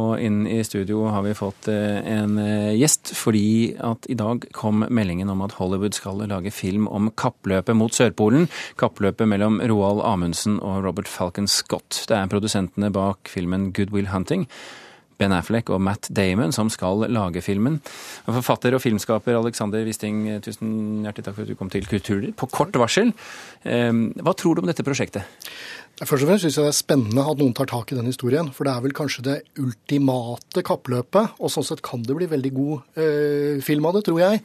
Og inn i studio har vi fått eh, en eh, gjest fordi at i dag kom meldingen om at Hollywood skal lage film om kappløpet mot Sørpolen. Kappløpet mellom Roald Amundsen og Robert Falcon Scott. Det er produsentene bak filmen Good Will Hunting. Ben Affleck og Matt Damon som skal lage filmen. Forfatter og filmskaper Alexander Wisting, tusen hjertelig takk for at du kom til Kulturliv på kort varsel. Eh, hva tror du om dette prosjektet? Først og fremst syns jeg det er spennende at noen tar tak i den historien. For det er vel kanskje det ultimate kappløpet. Og sånn sett kan det bli veldig god eh, film av det, tror jeg.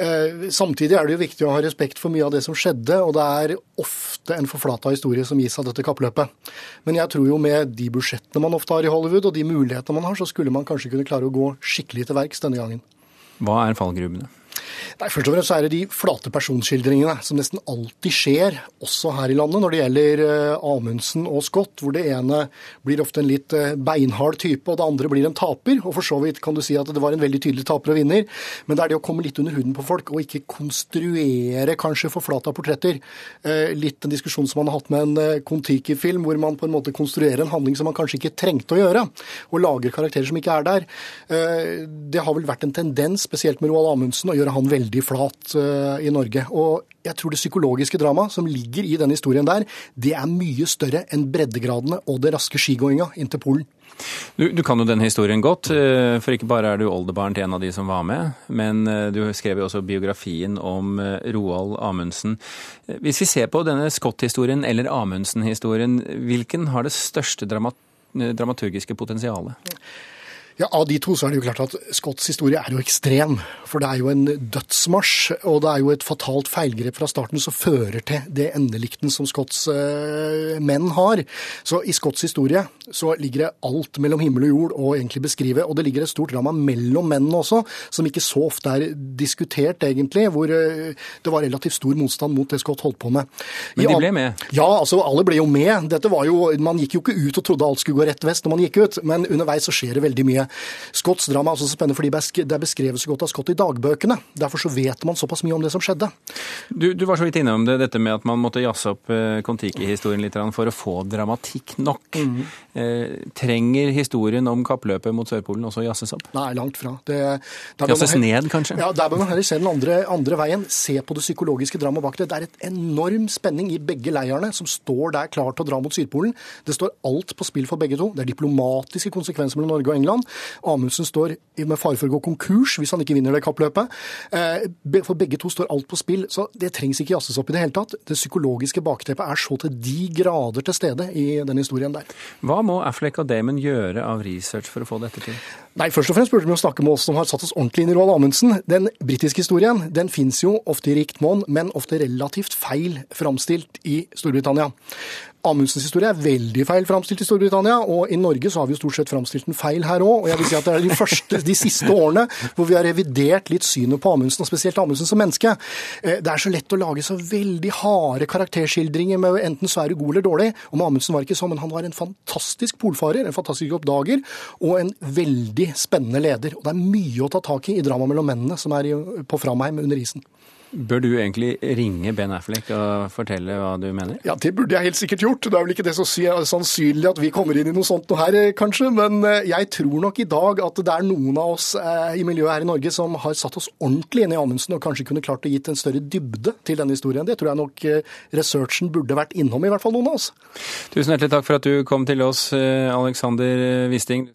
Eh, samtidig er det jo viktig å ha respekt for mye av det som skjedde. Og det er ofte en forflata historie som gis av dette kappløpet. Men jeg tror jo med de budsjettene man ofte har i Hollywood, og de mulighetene man har, så skulle man kanskje kunne klare å gå skikkelig til verks denne gangen. Hva er fallgruvene? Nei, Først og fremst er det de flate personskildringene som nesten alltid skjer, også her i landet, når det gjelder uh, Amundsen og Scott, hvor det ene blir ofte en litt uh, beinhard type, og det andre blir en taper. Og for så vidt kan du si at det var en veldig tydelig taper og vinner, men det er det å komme litt under huden på folk, og ikke konstruere kanskje forflata portretter. Uh, litt en diskusjon som man har hatt med en Kon-Tiki-film, hvor man på en måte konstruerer en handling som man kanskje ikke trengte å gjøre, og lager karakterer som ikke er der. det har vel vært en tendens, spesielt med Roald Amundsen, å gjøre han veldig veldig flat uh, i Norge. Og jeg tror det psykologiske dramaet som ligger i denne historien der, det er mye større enn breddegradene og det raske skigåinga inn til Polen. Du, du, kan jo den historien godt, eh, for ikke bare er du oldebarn til en av de som var med, men eh, du skrev jo også biografien om Roald Amundsen. Hvis vi ser på denne Scott-historien eller Amundsen-historien, hvilken har det største dramat dramaturgiske potensialet? Ja, Av de to så er det jo klart at Scotts historie er jo ekstrem. For det er jo en dødsmarsj, og det er jo et fatalt feilgrep fra starten som fører til det endelikten som Scotts eh, menn har. Så i Scotts historie så ligger det alt mellom himmel og jord å egentlig beskrive. Og det ligger et stort drama mellom mennene også, som ikke så ofte er diskutert, egentlig. Hvor eh, det var relativt stor motstand mot det Scott holdt på med. Men de ble med? Ja, altså alle ble jo med. Dette var jo, Man gikk jo ikke ut og trodde alt skulle gå rett vest når man gikk ut, men underveis så skjer det veldig mye. Scotts drama er også så spennende fordi det er beskrevet så godt av Scott i dagbøkene. Derfor så vet man såpass mye om det som skjedde. Du, du var så vidt innom det, dette med at man måtte jazze opp eh, Kon-Tiki-historien litt for å få dramatikk nok. Mm. Eh, trenger historien om kappløpet mot Sørpolen også jazzes opp? Nei, langt fra. Det, jazzes ned, kanskje? Ja, der bør man heller se den andre, andre veien. Se på det psykologiske dramaet bak det. Det er et enorm spenning i begge leirene som står der klar til å dra mot Sydpolen. Det står alt på spill for begge to. Det er diplomatiske konsekvenser mellom Norge og England. Amundsen står med fare for å gå konkurs hvis han ikke vinner det kappløpet. Eh, for begge to står alt på spill, så det trengs ikke jazzes opp i det hele tatt. Det psykologiske bakteppet er så til de grader til stede i den historien der. Hva må Affleck og Damon gjøre av research for å få dette til? Nei, Først og fremst burde vi jo snakke med oss som har satt oss ordentlig inn i Roald Amundsen. Den britiske historien den fins jo ofte i rikt monn, men ofte relativt feil framstilt i Storbritannia. Amundsens historie er veldig feil framstilt i Storbritannia, og i Norge så har vi jo stort sett framstilt den feil her òg. Og jeg vil si at det er de, første, de siste årene hvor vi har revidert litt synet på Amundsen, og spesielt Amundsen som menneske. Eh, det er så lett å lage så veldig harde karakterskildringer med enten så er du god eller dårlig. Og Amundsen var ikke sånn, men han var en fantastisk polfarer, en fantastisk oppdager og en veldig spennende leder. Og det er mye å ta tak i i dramaet mellom mennene som er på framheim under isen. Bør du egentlig ringe Ben Affleck og fortelle hva du mener? Ja, det burde jeg helt sikkert gjort. Det er vel ikke det så sannsynlig at vi kommer inn i noe sånt noe her, eh, kanskje. Men eh, jeg tror nok i dag at det er noen av oss eh, i miljøet her i Norge som har satt oss ordentlig inn i Amundsen og kanskje kunne klart å gitt en større dybde til denne historien. Det tror jeg nok researchen burde vært innom, i hvert fall noen av oss. Tusen hjertelig takk for at du kom til oss, Alexander Wisting.